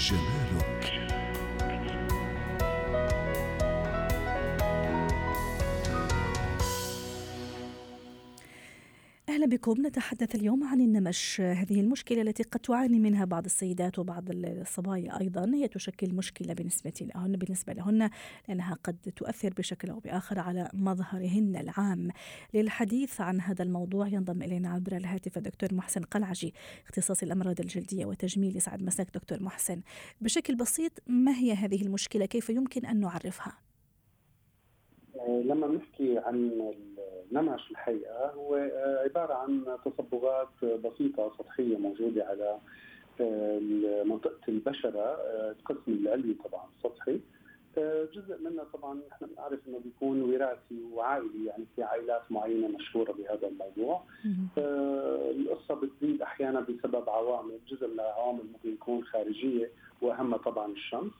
Shalom. أهلا بكم. نتحدث اليوم عن النمش. هذه المشكلة التي قد تعاني منها بعض السيدات وبعض الصبايا أيضا. هي تشكل مشكلة بالنسبة لهن بالنسبة لهن لأنها قد تؤثر بشكل أو بآخر على مظهرهن العام. للحديث عن هذا الموضوع ينضم إلينا عبر الهاتف الدكتور محسن قلعجي اختصاصي الأمراض الجلدية وتجميل يسعد مساك. دكتور محسن بشكل بسيط ما هي هذه المشكلة؟ كيف يمكن أن نعرفها؟ لما نحكي عن النمش الحقيقة هو آه، عبارة عن تصبغات بسيطة سطحية موجودة على آه، منطقة البشرة آه، القسم العلوي طبعا السطحي جزء منها طبعا نحن بنعرف إنه بيكون وراثي وعائلي يعني في عائلات معينة مشهورة بهذا الموضوع. القصة بتزيد أحيانا بسبب عوامل جزء من العوامل ممكن يكون خارجية وأهمها طبعا الشمس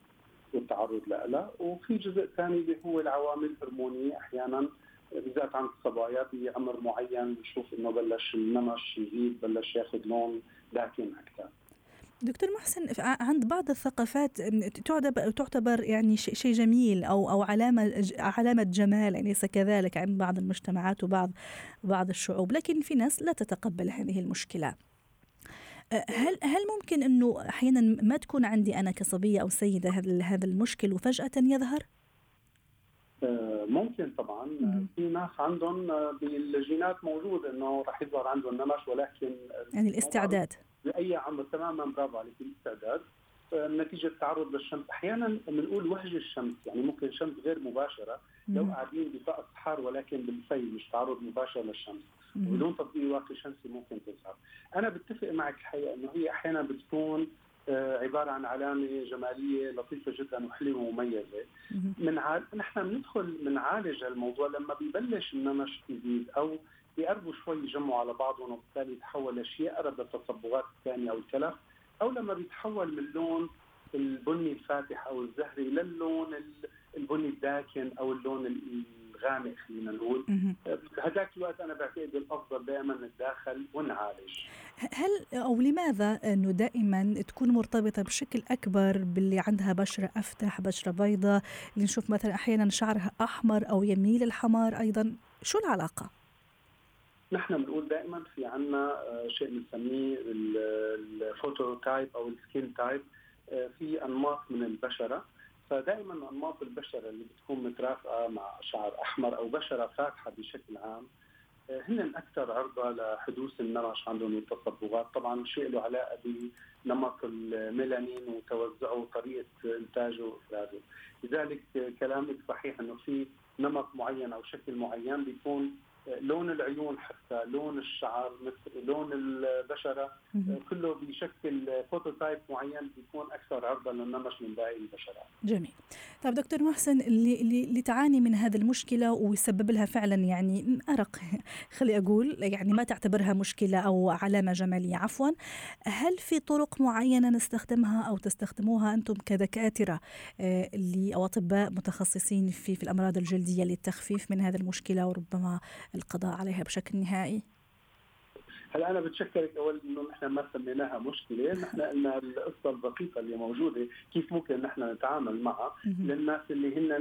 والتعرض لها. وفي جزء ثاني اللي هو العوامل الهرمونية أحيانا بالذات عند الصبايا بعمر معين بنشوف إنه بلش النمش يزيد بلش ياخذ لون داكن أكثر دكتور محسن عند بعض الثقافات تعتبر يعني شيء جميل أو أو علامة علامة جمال ليس كذلك عند بعض المجتمعات وبعض بعض الشعوب لكن في ناس لا تتقبل هذه المشكلة هل هل ممكن إنه أحيانا ما تكون عندي أنا كصبية أو سيدة هذا المشكل وفجأة يظهر؟ ممكن طبعا. في ناس عندهم بالجينات موجود إنه راح يظهر عندهم نمش ولكن يعني الاستعداد. بأي عمر تماما برافو عليك الاستعداد. نتيجة التعرض للشمس. أحيانا بنقول وهج الشمس يعني ممكن شمس غير مباشرة. لو قاعدين بطقس حار ولكن بالفي مش تعرض مباشر للشمس. بدون تطبيق واقي شمسي ممكن تظهر. أنا بتفق معك الحقيقة إنه هي أحيانا بتكون عبارة عن علامة جمالية لطيفة جدا وحلوة ومميزة. من عال... نحن بندخل بنعالج الموضوع لما ببلش النمش يزيد أو بيقربوا شوي يجمعوا على بعضهم وبالتالي يتحول لشيء أقرب للتصبغات الثانية أو الكلف أو لما بيتحول من اللون البني الفاتح أو الزهري للون البني الداكن أو اللون غامق خلينا نقول هذاك الوقت أنا بعتقد الأفضل دائما نتداخل ونعالج هل أو لماذا أنه دائما تكون مرتبطة بشكل أكبر باللي عندها بشرة أفتح بشرة بيضاء اللي نشوف مثلا أحيانا شعرها أحمر أو يميل الحمار أيضا؟ شو العلاقة؟ نحن بنقول دائما في عنا آه، شيء بنسميه ال phototype أو ال skin type. آه، في أنماط من البشرة. فدائما أنماط البشره اللي بتكون مترافقة مع شعر أحمر أو بشرة فاتحة بشكل عام آه، هن أكثر عرضة لحدوث النمش عندهم التصبغات، طبعا شيء له علاقة بنمط الميلانين وتوزعه وطريقة إنتاجه وافرازه، لذلك كلامك صحيح إنه في نمط معين أو شكل معين بيكون لون العيون حتى لون الشعر مثل لون البشرة كله بيشكل فوتوتايب معين بيكون أكثر عرضة للنمش من باقي البشرات. جميل. طيب دكتور محسن اللي اللي تعاني من هذه المشكلة ويسبب لها فعلا يعني أرق خلي أقول يعني ما تعتبرها مشكلة أو علامة جمالية عفوا هل في طرق معينة نستخدمها أو تستخدموها أنتم كدكاترة آه، اللي أو أطباء متخصصين في في الأمراض الجلدية للتخفيف من هذه المشكلة وربما القضاء عليها بشكل نهائي؟ هلا أنا بتشكرك أول إنه نحن ما سميناها مشكلة، نحن قلنا القصة البسيطه اللي موجودة كيف ممكن نحن نتعامل معها للناس اللي هن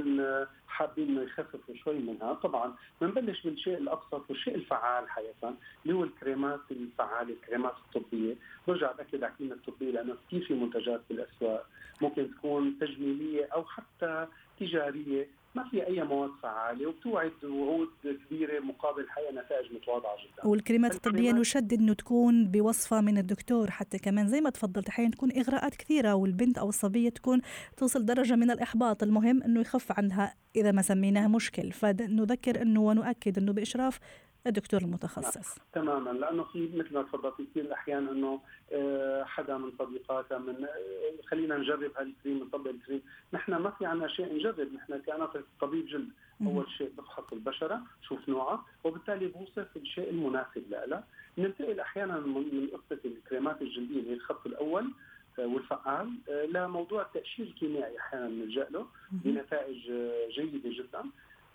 حابين إنه يخففوا شوي منها، طبعا بنبلش بالشيء الأبسط والشيء الفعال حقيقه اللي هو الكريمات الفعالة، الكريمات الطبية، برجع بأكد على كلمه طبيه لأنه كثير في منتجات بالأسواق. ممكن تكون تجميلية أو حتى تجارية. ما في أي مواد فعالة وبتوعد وعود كبيرة مقابل حقيقه نتائج متواضعة جدا. والكريمات الطبية نشدد إنه تكون بوصفة من الدكتور. حتى كمان زي ما تفضلت أحيانا تكون إغراءات كثيرة والبنت أو الصبية تكون توصل درجة من الإحباط. المهم إنه يخف عنها إذا ما سميناها مشكل فنذكر إنه ونؤكد إنه بإشراف الدكتور المتخصص. تماما. لأنه في مثل ما تفضلت كثير الأحيان إنه آه، حدا من صديقاتها من آه، خلينا نجرب هالكريم نطبق الكريم، نحن ما في عنا شيء نجرب، نحن كأنا طبيب جلد، أول شيء بفحص البشرة، شوف نوعها، وبالتالي بوصف الشيء المناسب لها، ننتقل أحيانا من قصة الكريمات الجلدية اللي الخط الأول. آه، والفعال لموضوع التأشير الكيميائي أحيانا نلجا له بنتائج جيدة جدا.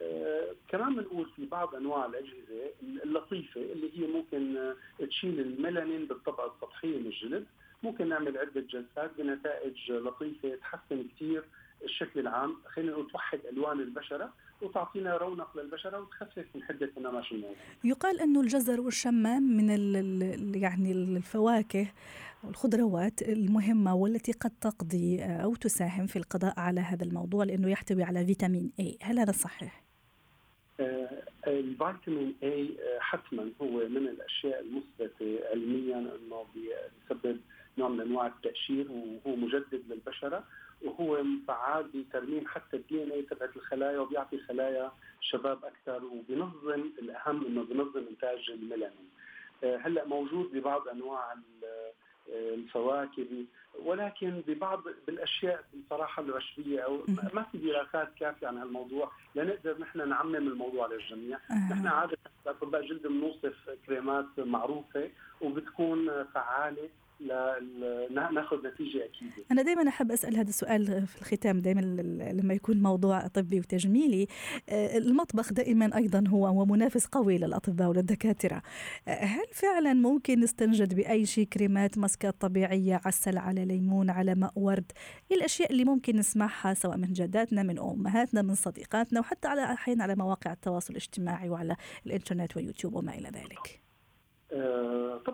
آه كمان بنقول في بعض أنواع الأجهزة اللطيفة اللي هي ممكن تشيل الميلانين بالطبقة السطحية من الجلد. ممكن نعمل عدة جلسات بنتائج لطيفة تحسن كثير الشكل العام خلينا نقول توحد ألوان البشرة وتعطينا رونق للبشره وتخفف من حدة النمش الموجود. يقال أنه الجزر والشمام من ال يعني الفواكه والخضروات المهمة والتي قد تقضي أو تساهم في القضاء على هذا الموضوع لأنه يحتوي على فيتامين اي، هل هذا صحيح؟ آه الفيتامين اي آه حتما هو من الأشياء المثبتة علميا أنه بيسبب نوع من أنواع التقشير وهو مجدد للبشرة وهو فعال بترميم حتى الدي ان اي تبعت الخلايا وبيعطي خلايا شباب أكثر وبينظم الأهم إنه بينظم إنتاج الميلانين. آه، هلأ موجود ببعض أنواع آه، الفواكه ولكن ببعض بالأشياء بصراحة العشبيه أو ما في دراسات كافية عن هالموضوع. لنقدر نحن نعمم الموضوع للجميع، نحن عادة أطباء جلد بنوصف كريمات معروفة وبتكون فعالة. ناخذ نتيجة أكيدة. أنا دائما أحب أسأل هذا السؤال في الختام دائما لما يكون موضوع طبي وتجميلي آه، المطبخ دائما أيضا هو منافس قوي للأطباء وللدكاترة. آه، هل فعلا ممكن نستنجد بأي شيء كريمات ماسكات طبيعية عسل على ليمون على ماء ورد؟ الأشياء اللي ممكن نسمعها سواء من جداتنا من أمهاتنا من صديقاتنا وحتى على أحيانا على مواقع التواصل الاجتماعي وعلى الإنترنت واليوتيوب وما إلى ذلك.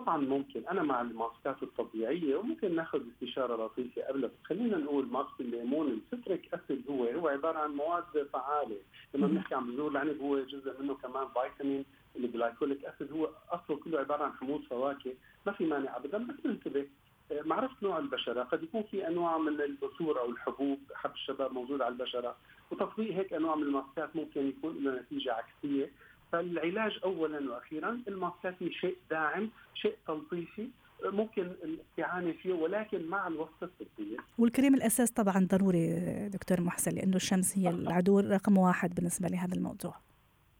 طبعا ممكن أنا مع الماسكات الطبيعية وممكن ناخذ استشارة لطيفة قبل خلينا نقول ماسك الليمون ال citric acid هو هو عبارة عن مواد فعالة. لما بنحكي عن بذور العنب هو جزء منه كمان فيتامين ال glycolic acid هو أصله كله عبارة عن حموض فواكه. ما في مانع ابدا بس ننتبه آه، معرفة نوع البشرة. قد يكون في أنواع من البثور أو الحبوب حب الشباب موجود على البشرة. وتطبيق هيك أنواع من الماسكات ممكن يكون له نتيجة عكسية. فالعلاج اولا وأخيرا الماسكات هي شيء داعم شيء تلطيفي ممكن الاستعانه فيه ولكن مع الوصفه الطبيه. والكريم الأساس طبعا ضروري دكتور محسن لأنه الشمس هي العدو رقم واحد بالنسبة لهذا الموضوع.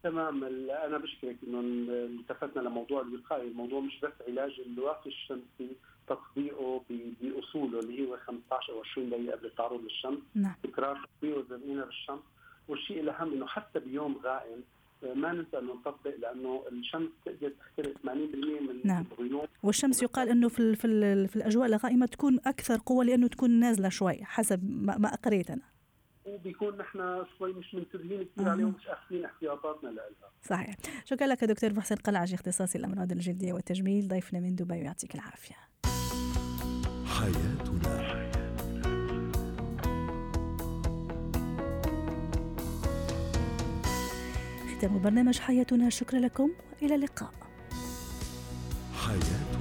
تمام. أنا بشكرك إنه التفتنا لموضوع الوقايه، الموضوع مش بس علاج الواقي الشمسي تطبيقه بأصوله اللي هو 15 أو 20 دقيقة قبل التعرض للشمس، نعم. تكرار تطبيقه زمينا بالشمس، والشيء الأهم إنه حتى بيوم غائم ما ننسى انه نطبق لأنه الشمس تقدر تخترق 80% من نعم. الغيوم. والشمس يقال إنه في في, في الأجواء الغائمة تكون أكثر قوة لأنه تكون نازلة شوي حسب ما, ما قريت أنا. وبيكون نحن شوي مش منتبهين كثير عليه ومش أخذين احتياطاتنا لها صحيح. شكرا لك دكتور محسن قلعجي اختصاصي الامراض الجلدية والتجميل ضيفنا من دبي ويعطيك العافية. حياتنا. ختام برنامج حياتنا. شكرا لكم. إلى اللقاء. حياتنا